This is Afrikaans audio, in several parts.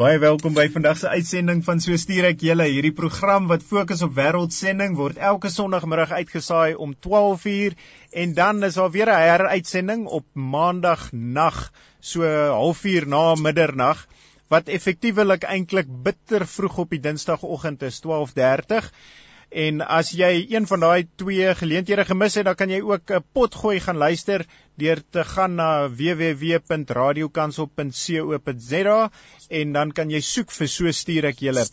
Baie welkom by vandag se uitsending van So stuur ek julle. Hierdie program wat fokus op wêreldsending word elke Sondagmiddag uitgesaai om 12:00 en dan is daar weer 'n heruitsending op Maandag nag so 0.30 na middernag wat effektiewelik eintlik bitter vroeg op die Dinsdagoggend is 12:30 En as jy een van daai twee geleenthede gemis het, dan kan jy ook 'n potgooi gaan luister deur te gaan na www.radiokansel.co.za en dan kan jy soek vir so stuur ek julle.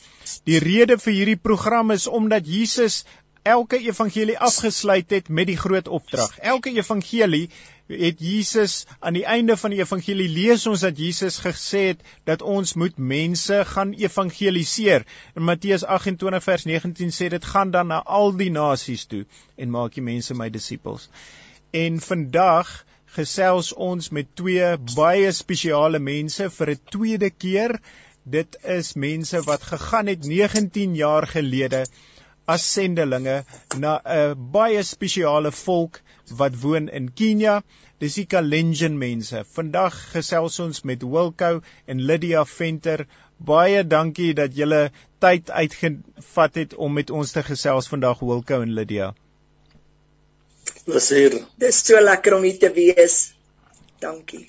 Die rede vir hierdie program is omdat Jesus elke evangelie afgesluit het met die groot opdrag. Elke evangelie het Jesus aan die einde van die evangelie lees ons dat Jesus gesê het dat ons moet mense gaan evangeliseer. In Matteus 28 vers 19 sê dit gaan dan na al die nasies toe en maak die mense my disippels. En vandag gesels ons met twee baie spesiale mense vir 'n tweede keer. Dit is mense wat gegaan het 19 jaar gelede as sendelinge na 'n baie spesiale volk wat woon in Kenia. Dis die Kalenjin mense. Vandag gesels ons met Wilko en Lydia Venter. Baie dankie dat julle tyd uitgevat het om met ons te gesels vandag Wilko en Lydia. Plesier. Dis so lekker om hier te wees. Dankie.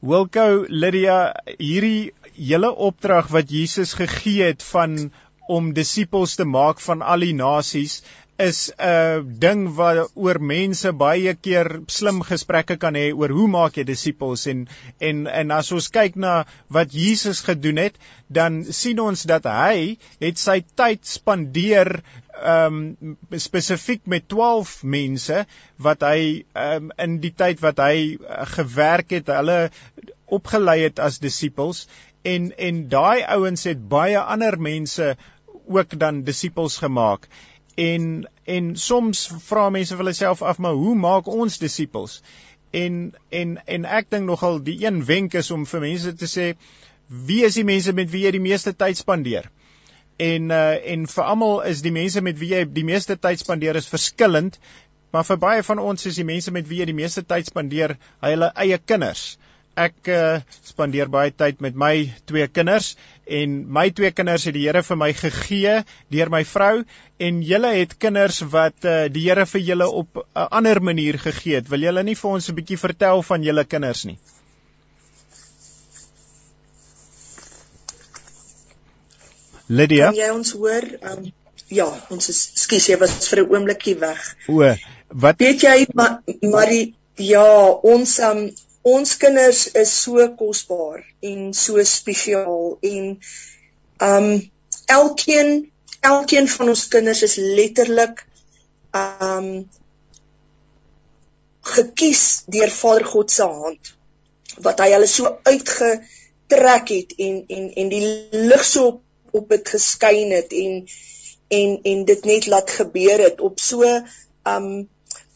Wilko, Lydia, hierdie hele opdrag wat Jesus gegee het van om disippels te maak van al die nasies is 'n ding waaroor mense baie keer slim gesprekke kan hê oor hoe maak jy disippels en en en as ons kyk na wat Jesus gedoen het, dan sien ons dat hy het sy tyd spandeer ehm um, spesifiek met 12 mense wat hy ehm um, in die tyd wat hy uh, gewerk het, hulle opgelei het as disippels en en daai ouens het baie ander mense ook dan disippels gemaak. En en soms vra mense vir hulle self af maar hoe maak ons disippels? En en en ek dink nogal die een wenk is om vir mense te sê wie is die mense met wie jy die meeste tyd spandeer? En uh, en vir almal is die mense met wie jy die meeste tyd spandeer is verskillend maar vir baie van ons is die mense met wie jy die meeste tyd spandeer hulle eie kinders ek uh, spandeer baie tyd met my twee kinders en my twee kinders het die Here vir my gegee deur my vrou en julle het kinders wat uh, die Here vir julle op 'n ander manier gegee het. Wil julle nie vir ons 'n bietjie vertel van julle kinders nie? Lydia? Kan jy ons hoor? Um, ja, ons is skus, jy was vir 'n oombliekie weg. O, wat weet jy maar maar ja, ons um, ons kinders is so kosbaar en so spesiaal en um elkeen elkeen van ons kinders is letterlik um gekies deur Vader God se hand wat hy hulle so uitgetrek het en en en die lig so op op dit geskyn het en en en dit net laat gebeur het op so um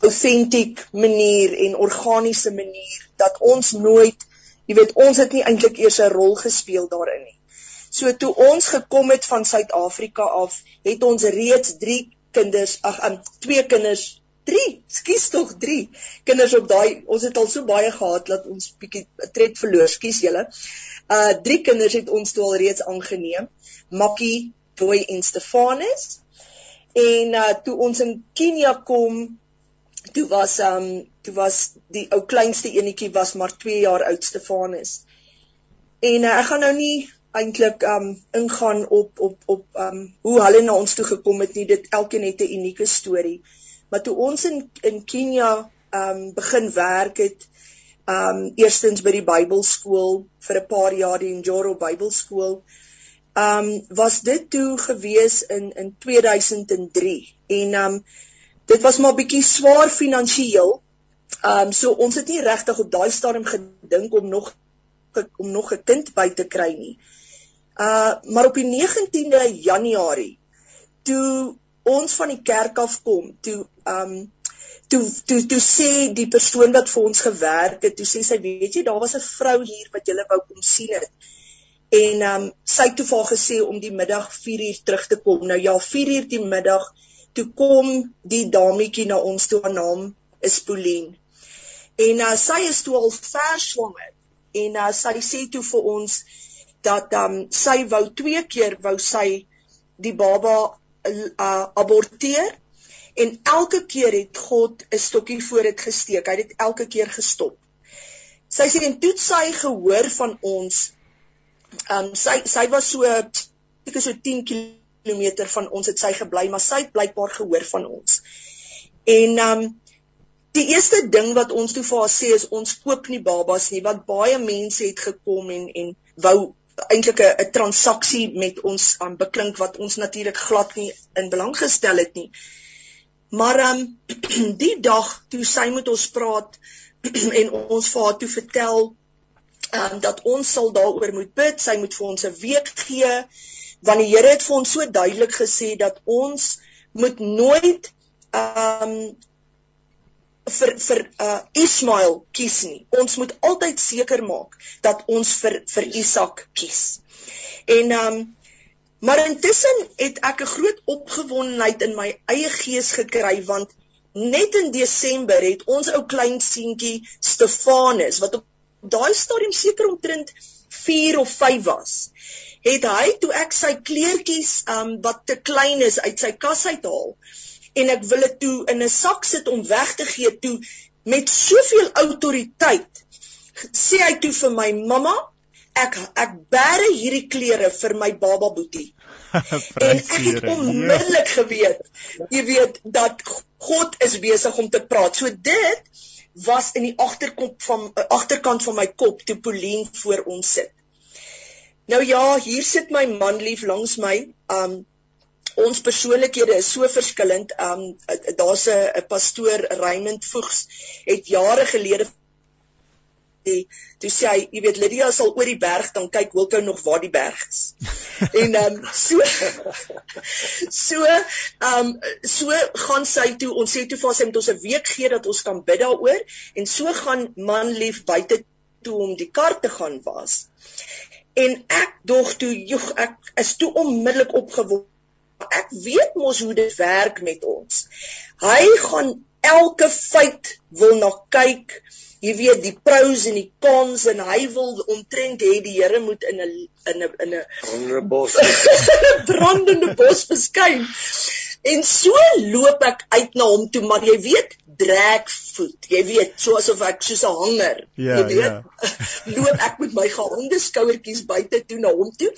autentiek manier en organiese manier dat ons nooit, jy weet, ons het nie eintlik eers 'n rol gespeel daarin nie. So toe ons gekom het van Suid-Afrika af, het ons reeds 3 kinders, ag, aan twee kinders, 3, skus tog 3 kinders op daai, ons het al so baie gehad dat ons bietjie tred verloor, skus julle. Uh 3 kinders het ons toe al reeds aangeneem, Makkie, Joy en Stefanus. En uh toe ons in Kenia kom, toe was um toe was die ou kleinste enetjie was maar 2 jaar oud Stefanus. En uh, ek gaan nou nie eintlik um ingaan op op op um hoe hulle na ons toe gekom het nie. Dit elkeen het 'n unieke storie. Maar toe ons in in Kenia um begin werk het um eerstens by die Bybelskool vir 'n paar jaar die Njoro Bybelskool. Um was dit toe gewees in in 2003 en um dit was maar bietjie swaar finansiëel. Ehm um, so ons het nie regtig op daai stadium gedink om nog om nog 'n kind by te kry nie. Uh maar op die 19de Januarie toe ons van die kerk af kom, toe ehm um, toe toe toe sê die persoon wat vir ons gewerk het, toe sê sy weet jy daar was 'n vrou hier wat julle wou kom sien het. En ehm um, sy het toe vir haar gesê om die middag 4uur terug te kom. Nou ja, 4uur die middag toe kom die dametjie na ons toe haar naam is Pauline. En uh, sy is toe al ver swanger en uh, sy sê toe vir ons dat um, sy wou twee keer wou sy die baba uh, aborteer en elke keer het God 'n stokkie voor dit gesteek. Hy het dit elke keer gestop. Sy sê en toe sy gehoor van ons um sy sy was so ek is so 10 km van ons het sy gebly, maar sy het blykbaar gehoor van ons. En um die eerste ding wat ons toe vir haar sê is ons koop nie babas nie, want baie mense het gekom en en wou eintlik 'n transaksie met ons aan um, beklink wat ons natuurlik glad nie in belang gestel het nie. Maar um die dag toe sy met ons praat en ons vir haar toe vertel um dat ons sal daaroor moet bid, sy moet vir ons 'n week gee want die Here het vir ons so duidelik gesê dat ons moet nooit um vir vir uh Ismael kies nie. Ons moet altyd seker maak dat ons vir vir Isak kies. En um maar intussen het ek 'n groot opgewondenheid in my eie gees gekry want net in Desember het ons ou klein seentjie Stefanus wat op daai stadium seker omtrent 4 of 5 was het hy toe ek sy kleertjies um wat te klein is uit sy kas uithaal en ek wil dit toe in 'n sak sit om weg te gee toe met soveel autoriteit sê hy toe vir my mamma ek ek bære hierdie klere vir my baba boetie. En ek het onmiddellik geweet jy weet dat God is besig om te praat. So dit was in die agterkant van uh, agterkant van my kop toe Pauline voor ons sit. Nou ja, hier sit my man lief langs my. Um ons persoonlikhede is so verskillend. Um daar's 'n pastoor Raymond Voegs het jare gelede die toe sê hy, jy weet Lydia sal oor die berg dan kyk Wilko nog waar die berg is. en ehm um, so so ehm um, so gaan sy toe ons sê toe vir sy moet ons 'n week gee dat ons kan bid daaroor en so gaan man lief buite toe om die kar te gaan was. En ek dog toe joeg ek is toe onmiddellik opgewonde. Ek weet mos hoe dit werk met ons. Hy gaan elke feit wil na kyk jy weet die pros en die cons en hy wil omtrent hê die Here moet in 'n in 'n in 'n brandende bos brandende bos verskyn. En so loop ek uit na hom toe, maar jy weet, drag voet. Jy weet, soos of ek soos 'n hanger. Ja, jy weet, ja. loop ek met my geonde skouertjies buite toe na hom toe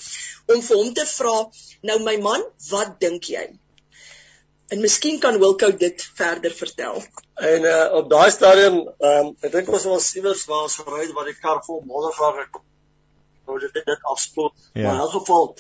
om vir hom te vra, "Nou my man, wat dink jy?" En miskien kan Wilko dit verder vertel. En uh, op daai stadium, um, ek dink ons was iewers waar ons gery het waar die kar vol moddervlagge kom. Nou dit dit afspoel. Ja. Maar in elk geval,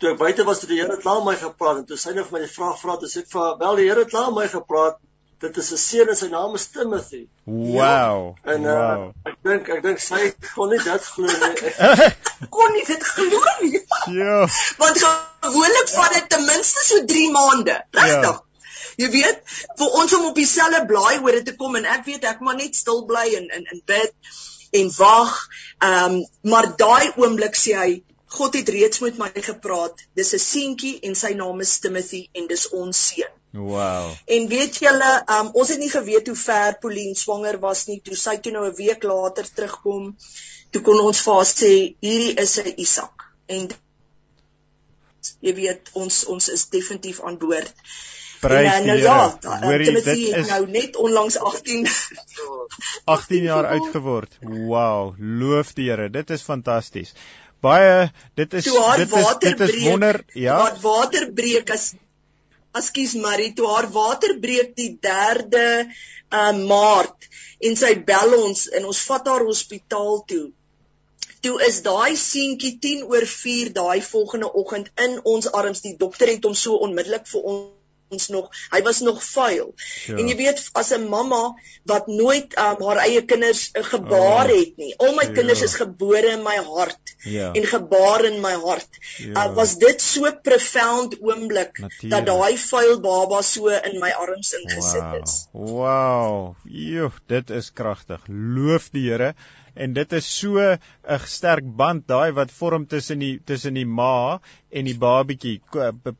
toe ek buite was, het die Here klaar my gepraat en toe sy net vir my die vraag vra, toe sê ek vir wel die Here klaar my gepraat. Dit is 'n seun en sy naam is Timothy. Wow. Ja. En uh, wow. ek dink ek dink sy kon nie dit glo nie. kon nie dit glo nie. Ja. Want gewoonlik vat dit ten minste so 3 maande. Regtig? Ja. Jy weet, vir ons om op dieselfde blaai hoor dit te kom en ek weet ek moet net stil bly en in in bid en wag. Ehm um, maar daai oomblik sê hy God het reeds met my gepraat. Dis 'n seentjie en sy naam is Timothy en dis ons seun. Wow. En weet julle, um, ons het nie geweet hoe ver Pauline swanger was nie. Toe sy toe nou 'n week later terugkom, toe kon ons vir haar sê hierdie is 'n Isak. En jy weet, ons ons is definitief aan boord. Prys en, nou, ja, Hoorie, dit is nou net onlangs 18 18 jaar oud geword. Wow, loof die Here. Dit is fantasties. Baie dit is dit is dit is wonder, ja. Wat water breek as Askies Marie, toe haar water breek die 3de uh, Maart en sy bel ons en ons vat haar hospitaal toe. Toe is daai seentjie 10 oor 4 daai volgende oggend in ons arms. Die dokter het hom so onmiddellik vir ons ons nog hy was nog vuil. Ja. En jy weet as 'n mamma wat nooit um, haar eie kinders uh, gebaar oh, het nie. Al my ja. kinders is gebore in my hart ja. en gebaar in my hart. Ja. Uh, was dit so profound oomblik Natuurlijk. dat daai vuil baba so in my arms ingesit wow. is. Wow. Jo, dit is kragtig. Loof die Here en dit is so 'n sterk band daai wat vorm tussen die tussen die ma en die babatjie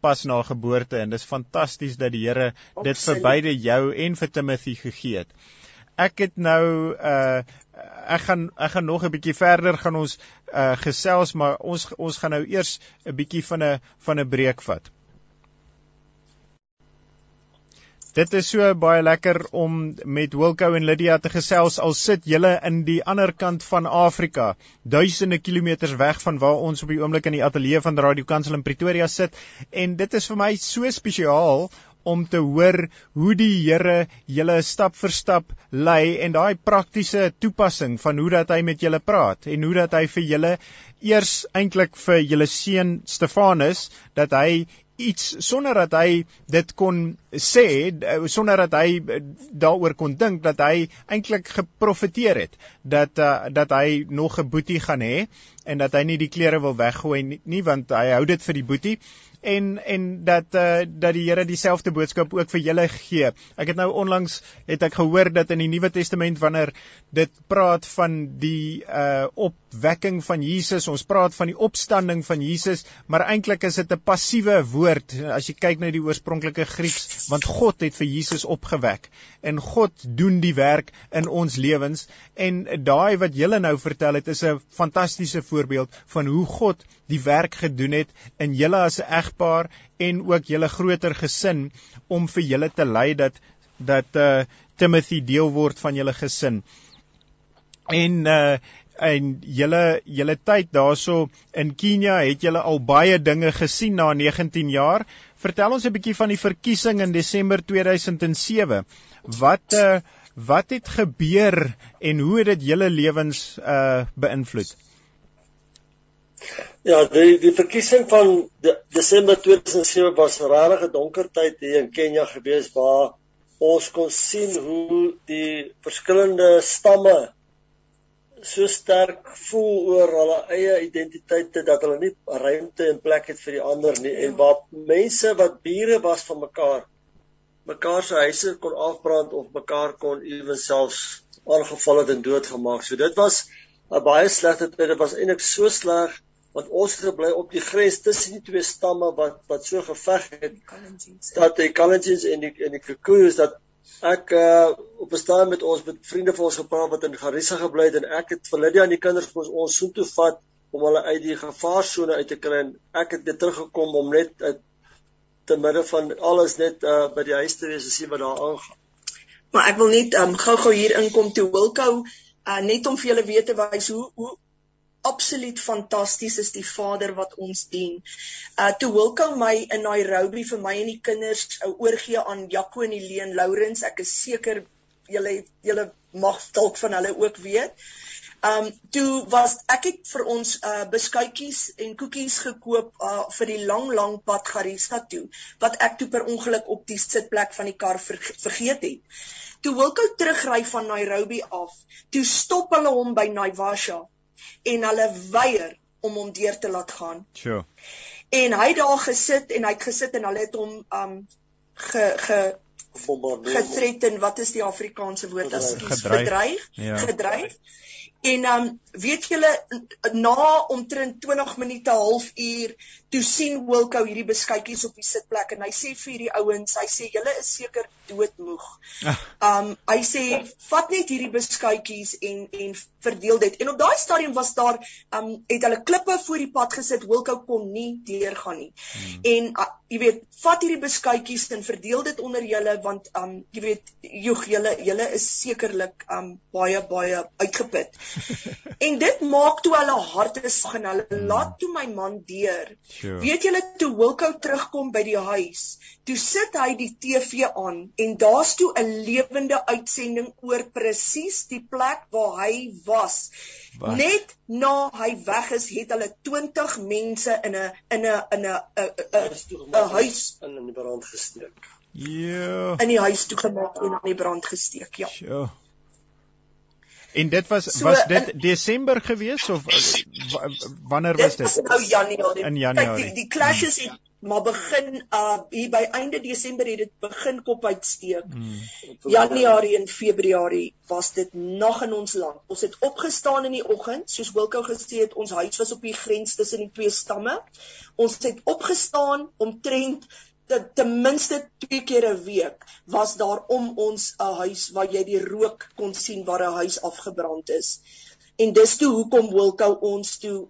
pas na geboorte en dis fantasties dat die Here dit vir beide jou en vir Timothy gegee het. ek het nou uh ek gaan ek gaan nog 'n bietjie verder gaan ons uh gesels maar ons ons gaan nou eers 'n bietjie van 'n van 'n breek vat. Dit is so baie lekker om met Wilco en Lydia te gesels al sit julle in die ander kant van Afrika, duisende kilometers weg van waar ons op die oomblik in die ateljee van Radio Kansel in Pretoria sit. En dit is vir my so spesiaal om te hoor hoe die Here julle stap vir stap lei en daai praktiese toepassing van hoe dat hy met julle praat en hoe dat hy vir julle eers eintlik vir julle seun Stefanus dat hy iets sonder dat hy dit kon sê sonder dat hy daaroor kon dink dat hy eintlik geprofeteer het dat uh, dat hy nog 'n boetie gaan hê en dat hy nie die klere wil weggooi nie, nie want hy hou dit vir die boetie en en dat uh, dat die Here dieselfde boodskap ook vir julle gee. Ek het nou onlangs het ek gehoor dat in die Nuwe Testament wanneer dit praat van die uh opwekking van Jesus, ons praat van die opstanding van Jesus, maar eintlik is dit 'n passiewe woord as jy kyk na die oorspronklike Grieks, want God het vir Jesus opgewek en God doen die werk in ons lewens en daai wat julle nou vertel het is 'n fantastiese voorbeeld van hoe God die werk gedoen het in julle as 'n egpaar en ook julle groter gesin om vir julle te lei dat dat uh Timothy deel word van julle gesin. En uh en julle julle tyd daarso in Kenia het julle al baie dinge gesien na 19 jaar. Vertel ons 'n bietjie van die verkiesing in Desember 2007. Wat uh wat het gebeur en hoe het dit julle lewens uh beïnvloed? Ja, die die verkiesing van de, Desember 2007 was 'n rarige donker tyd hier in Kenia gewees waar ons kon sien hoe die verskillende stamme so sterk voel oor hulle eie identiteite dat hulle nie ruimte en plek het vir die ander nie en waar mense wat bure was van mekaar mekaar se huise kon afbrand of mekaar kon ewenselfs aangeval het en doodgemaak. So dit was 'n baie slegte tyd. Dit was eintlik so sleg want ons het gebly op die grens tussen die twee stamme wat wat so geveg het dat die Kalenjins en die en die Kikuyus dat ek uh, op 'n staan met ons met vriende van ons gepraat wat in Garissa gebly het en ek het vir Lydia en die kinders vir ons, ons soen toe vat om hulle uit die gevaarsone uit te kry en ek het net teruggekom om net uh, te midde van alles net uh, by die huis te wees en sien wat daar aangaan. Maar ek wil net um, gou-gou hier inkom toe Wilco uh, net om vir julle weet te wys hoe hoe absoluut fantasties is die Vader wat ons dien. Uh toe Wilko my in Nairobi vir my en die kinders uh, oorgee aan Jaco en Helene Lourens, ek is seker julle julle mag dalk van hulle ook weet. Um toe was ek het vir ons uh beskuitjies en koekies gekoop uh vir die lang lang pad Garissa toe wat ek toe per ongeluk op die sitplek van die kar ver, vergeet het. Toe Wilko terugry van Nairobi af, toe stop hulle hom by Naivasha en hulle weier om hom deur te laat gaan. Sure. En hy het daar gesit en hy het gesit en hulle het hom um ge ge getreten wat is die Afrikaanse woord as gedreig ja. gedreig en um weet julle na omtrent 20 minute halfuur toe sien Wilko hierdie beskuitjies op die sitplek en hy sê vir hierdie ouens, hy sê julle is seker doodmoeg. Um hy sê vat net hierdie beskuitjies en en verdeel dit. En op daai stadium was daar um het hulle klippe voor die pad gesit, Wilko kon nie deurgaan nie. Hmm. En uh, jy weet, vat hierdie beskuitjies en verdeel dit onder julle want um jy weet, joeg julle julle is sekerlik um baie baie uitgeput. en dit maak toe hulle harte sag en hulle hmm. laat toe my man deur. Sure. Weet julle toe Wilko terugkom by die huis, toe sit hy die TV aan en daar's toe 'n lewende uitsending oor presies die plek waar hy was. Wat? Net na hy weg is, het hulle 20 mense in 'n in 'n in 'n 'n huis in in die brand gesteek. Ja. In die huis toe gemaak en in die brand gesteek, ja. Sure. En dit was so, was dit in, Desember gewees of wanneer was dit? Dit was nou Januarie. In Januarie. Die die clashes het maar begin uh hier by einde Desember het dit begin kop uitsteek. Hmm. Januarie en Februarie was dit nog in ons land. Ons het opgestaan in die oggend, soos Wilko gesê het, ons huis was op die grens tussen die twee stamme. Ons het opgestaan omtrent ten minste twee keer 'n week was daar om ons 'n huis waar jy die rook kon sien waar 'n huis afgebrand is. En dis toe hoekom Wilko ons toe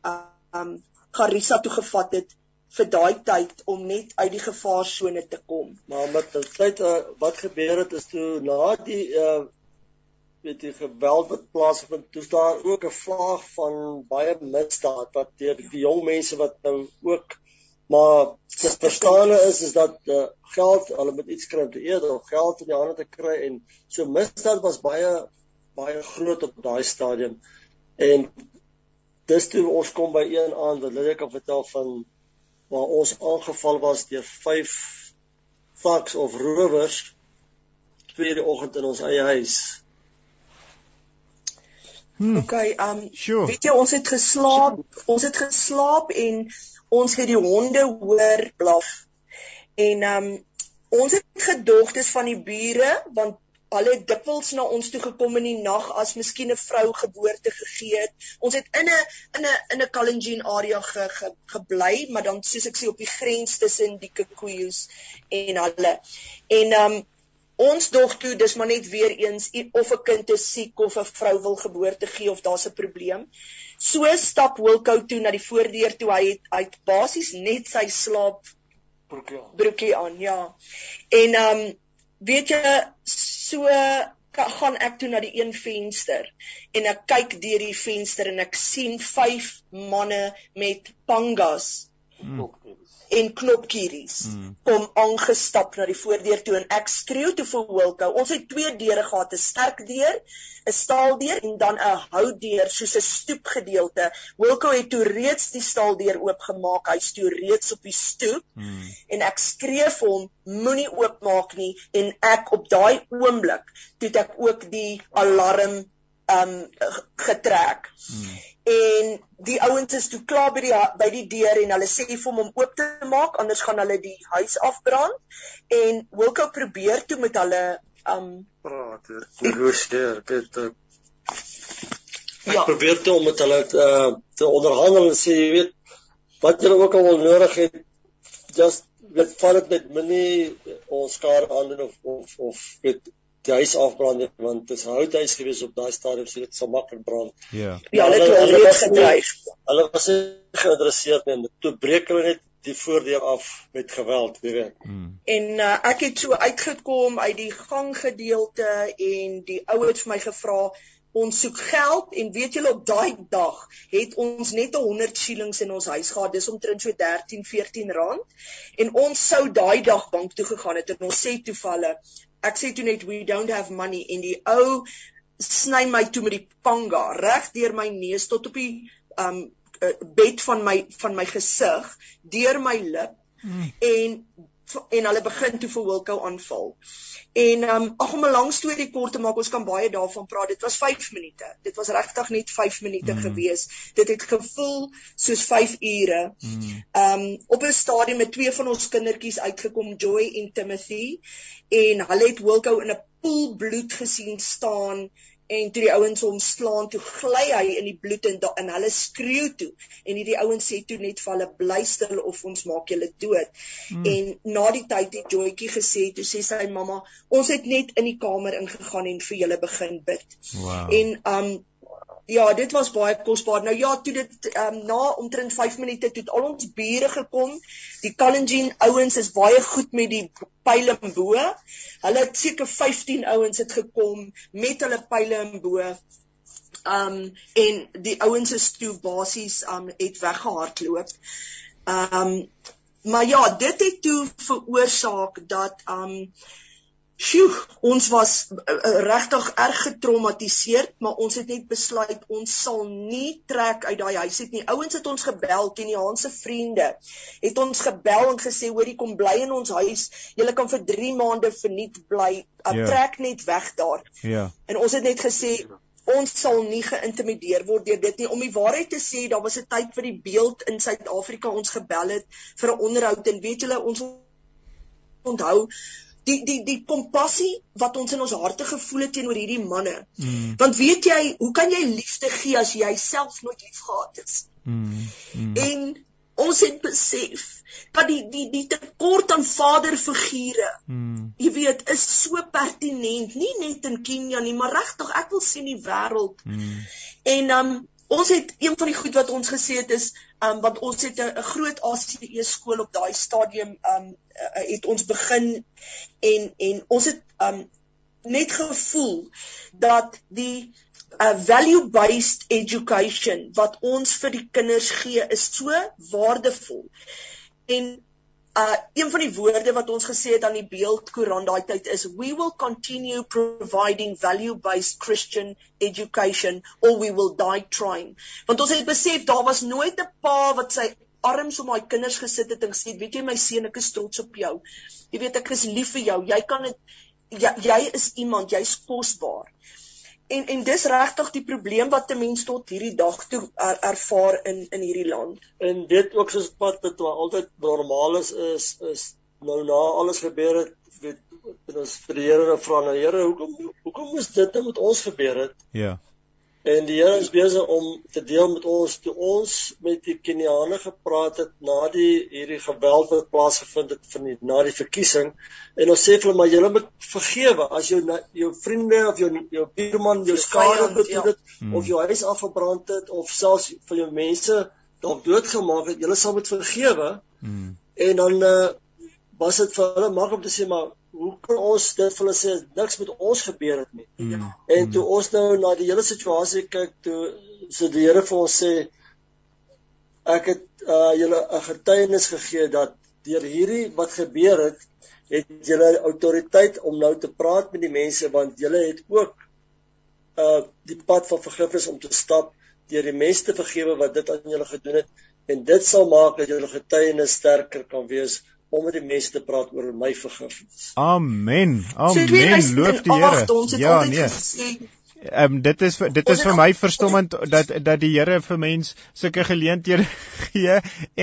um Garissa toe gevat het vir daai tyd om net uit die gevaarsone te kom. Maar met die tyd uh, wat gebeur het is toe na die uh weet jy geweld wat plaasvind, toe daar ook 'n vlaag van baie misdaad wat deur die jong mense wat nou ook maar dit verstaane is is dat uh, geld hulle moet iets kry om te eet of geld in die hande te kry en so misdaad was baie baie groot op daai stadium en dis toe ons kom by een aand wat hulle kan vertel van waar ons aangeval was deur vyf thugs of rowers twee die oggend in ons eie huis Hmm. Okay, um sure. weet jy ons het geslaap, ons het geslaap en ons het die honde hoor blaf. En um ons het gedog dis van die bure want hulle het dikwels na ons toe gekom in die nag as miskien 'n vrou geboorte gegee het. Ons het in 'n in 'n in 'n Kalenjin area ge, ge, gebly, maar dan soos ek sê op die grens tussen die Kikuyus en hulle. En um ons dog toe dis maar net weer eens of 'n kind is siek of 'n vrou wil geboorte gee of daar's 'n probleem. So stap Wilko toe na die voordeur toe hy het uit basies net sy slaap broekie aan. Broekie aan, ja. En ehm um, weet jy so gaan ek toe na die een venster en ek kyk deur die venster en ek sien vyf manne met pangas. Hmm en knopkieries mm. kom aangestap na die voordeur toe en ek skreeu toe vir Wilko. Ons het twee deure gehad, 'n sterk deur, 'n staaldeur en dan 'n houtdeur soos 'n stoepgedeelte. Wilko het toe reeds die staaldeur oopgemaak. Hy stoor reeds op die stoep mm. en ek skree vir hom moenie oopmaak nie en ek op daai oomblik het ek ook die alarm um getrek. Mm en die ouens is toe klaar by die by die deur en hulle sê vir hom om oop te maak anders gaan hulle die huis afbrand. En Wilko probeer toe met hulle um praat negosieer dit uh, ja probeer toe om met hulle uh, te onderhandel en sê jy weet wat julle ook al nodig het just weet vat dit met minie ons skaar aan of of of weet die huis afbrand het want dit is 'n houthuis gewees op daai stadium so dit sal maklik brand. Ja. Ja, hulle het hulle het gedreig. Hulle was geïnteresseerd in toe breek hulle net die voordeur af met geweld, weet jy. Hmm. En uh, ek het so uitgekom uit die ganggedeelte en die ou het vir my gevra ons soek geld en weet julle op daai dag het ons net 100 shillings in ons huis gehad dis omtrent so 13 14 rand en ons sou daai dag bank toe gegaan het en ons sê toevalle ek sê toe net we don't have money en die ou sny my toe met die panga reg deur my neus tot op die um uh, bed van my van my gesig deur my lip mm. en en hulle begin toe vir Wilko aanval. En um ag om 'n lang storie kort te maak, ons kan baie daarvan praat. Dit was 5 minute. Dit was regtig net 5 minute mm. gewees. Dit het gevoel soos 5 ure. Mm. Um op 'n stadium met twee van ons kindertjies uitgekom, Joy en Timothy, en hulle het Wilko in 'n poel bloed gesien staan en toe die ouens hom slaan toe gly hy in die bloed en en hulle skreeu toe en hierdie ouens sê toe net vir hulle bly stil of ons maak julle dood mm. en na die tyd het Joetjie gesê toe sê sy mamma ons het net in die kamer ingegaan en vir julle begin bid wow. en um Ja, dit was baie kosbaar. Nou ja, toe dit ehm um, na omtrent 5 minute toe al ons bure gekom. Die Kalenjin ouens is baie goed met die pile en bo. Hulle het seker 15 ouens het gekom met hulle pile en bo. Ehm um, en die ouens is toe basies ehm um, het weggehardloop. Ehm um, maar ja, dit het toe veroorsaak dat ehm um, Sjoe, ons was uh, regtig erg getraumatiseerd, maar ons het net besluit ons sal nie trek uit daai huis nie. Ouens het ons gebel, teen die Hanse vriende. Het ons gebel en gesê, "Hoorie, kom bly in ons huis. Julle kan vir 3 maande verniet bly. Uh, yeah. Ja. Trek net weg daar." Ja. Yeah. En ons het net gesê ons sal nie geïntimideer word deur dit nie. Om die waarheid te sê, daar was 'n tyd vir die beeld in Suid-Afrika ons gebel het vir 'n onderhoud en weet julle ons onthou die die die kompassie wat ons in ons harte gevoel het teenoor hierdie manne. Mm. Want weet jy, hoe kan jy liefde gee as jy self nooit lief gehad het? Mm. Mm. En ons het besef dat die die die tekort aan vaderfigure hmm. jy weet is so pertinent nie net in Kenia nie maar regtig ek wil sien die wêreld hmm. en um, ons het een van die goed wat ons gesê het is um, want ons het 'n groot ACE skool op daai stadium um, uh, het ons begin en en ons het um, net gevoel dat die uh, value based education wat ons vir die kinders gee is so waardevol. En uh een van die woorde wat ons gesê het aan die beeldkoerant daai tyd is we will continue providing value based Christian education or we will die trying. Want ons het besef daar was nooit 'n pa wat sy arms om haar kinders gesit het en gesê weet jy my seun ek is trots op jou. Jy weet ek is lief vir jou. Jy kan dit jy, jy is iemand, jy's kosbaar. En en dis regtig die probleem wat 'n mens tot hierdie dag toe er, ervaar in in hierdie land. En dit ook soos wat dit altyd normaal is is is nou na alles gebeur het, weet ons vir die Here vra nou Here, hoekom hoekom moes dit nou met ons gebeur het? Ja. En die Here is besig om te deel met ons toe ons met die Keniane gepraat het na die hierdie geweld wat plaasgevind het van die na die verkiesing en ons sê vir hulle maar julle moet vergewe as jou jou vriende of jou jou buurman jou skade bedoel het ja. of jou huis afgebrand het of selfs vir jou mense dalk doodgemaak het julle sal moet vergewe. Hmm. En dan uh, was dit vir hulle maklik om te sê maar hoe kan ons dit vir hulle sê niks met ons gebeur het nie. Mm. En toe ons nou na die hele situasie kyk toe sê die Here vir ons sê ek het uh julle 'n getuienis gegee dat deur hierdie wat gebeur het het julle autoriteit om nou te praat met die mense want julle het ook uh die pad van vergifnis om te stap deur die mense te vergewe wat dit aan julle gedoen het en dit sal maak dat julle getuienis sterker kan wees om met die mense te praat oor my vergifnis. Amen. Amen. So, Loof die Here. Ja, nee. Gesê, Ehm um, dit is dit is vir my verstommend dat dat die Here vir mens sulke geleenthede gee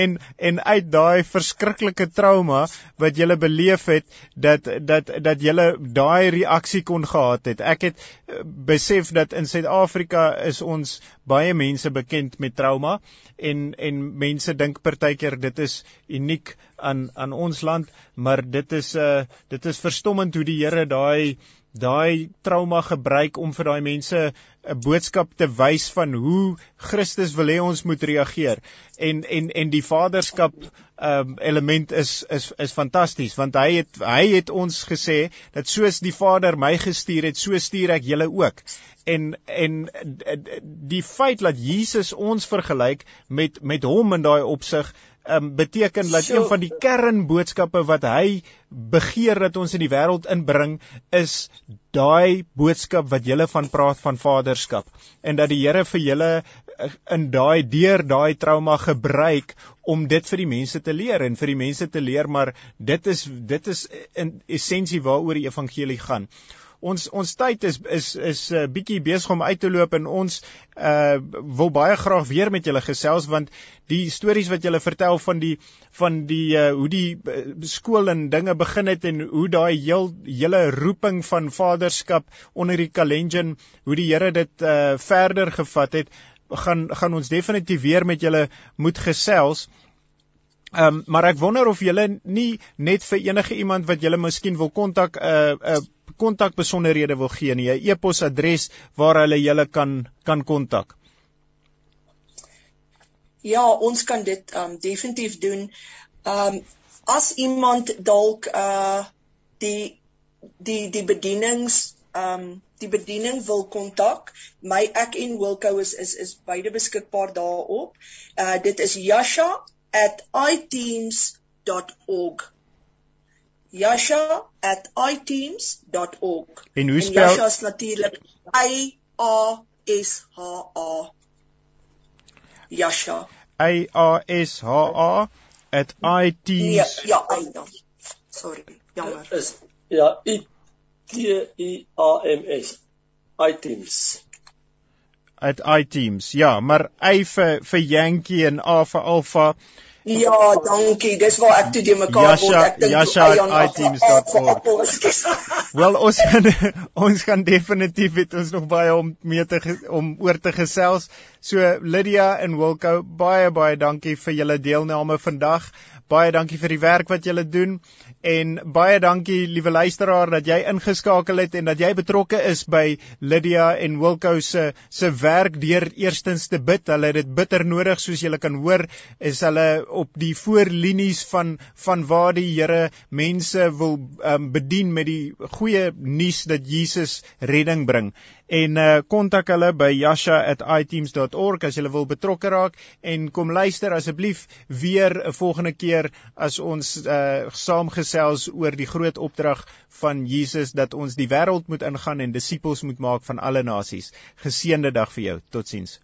en en uit daai verskriklike trauma wat jy beleef het dat dat dat jy daai reaksie kon gehad het. Ek het uh, besef dat in Suid-Afrika is ons baie mense bekend met trauma en en mense dink partykeer dit is uniek aan aan ons land, maar dit is uh dit is verstommend hoe die Here daai daai trauma gebruik om vir daai mense 'n boodskap te wys van hoe Christus wil hê ons moet reageer. En en en die vaderskap um, element is is is fantasties want hy het hy het ons gesê dat soos die Vader my gestuur het, so stuur ek julle ook. En en die feit dat Jesus ons vergelyk met met hom in daai opsig um, beteken dat so, een van die kernboodskappe wat hy begeer dat ons in die wêreld inbring is daai boodskap wat julle van praat van vaderskap. En dat die Here vir julle in daai deur daai trauma gebruik om dit vir die mense te leer en vir die mense te leer maar dit is dit is in essensie waaroor die evangelie gaan. Ons ons tyd is is is 'n uh, bietjie besig om uit te loop en ons uh wil baie graag weer met julle gesels want die stories wat julle vertel van die van die uh, hoe die uh, skool en dinge begin het en hoe daai heel hele roeping van vaderskap onder die Kalenjin hoe die Here dit uh verder gevat het gaan gaan ons definitief weer met julle moet gesels Ehm um, maar ek wonder of julle nie net vir enige iemand wat julle miskien wil kontak 'n uh, 'n uh, kontak besonderhede wil gee nie, 'n e-posadres waar hulle julle kan kan kontak. Ja, ons kan dit um definitief doen. Um as iemand dalk uh die die die bedienings um die bediening wil kontak, my ek en Wilco is is is beide beskikbaar daarop. Uh dit is yasha@iteams.org yasha@iteams.org. En hoe spel Yasha is natuurlik I A S H A. Yasha. I A S H A at iteams. Ja, ja, ja. Sorry, jammer. Is ja, I T I A M S. items at items ja maar y vir vir Yankee en A vir Alpha Ja, dankie. Dis waar ek toe die mekaar word. Ek dink yasha@items.org. Wel ons gaan ons gaan definitief het ons nog baie om mee te om oor te gesels. So Lydia en Wilko, baie baie dankie vir julle deelname vandag. Baie dankie vir die werk wat julle doen en baie dankie liewe luisteraar dat jy ingeskakel het en dat jy betrokke is by Lydia en Wilko se se werk deur eerstens te bid. Hulle het dit bitter nodig soos julle kan hoor, is hulle op die voorlinies van van waar die Here mense wil um, bedien met die goeie nuus dat Jesus redding bring en uh, kontak hulle by yasha@iteams.org as jy wil betrokke raak en kom luister asseblief weer 'n volgende keer as ons uh, saamgesels oor die groot opdrag van Jesus dat ons die wêreld moet ingaan en disippels moet maak van alle nasies. Geseënde dag vir jou. Totsiens.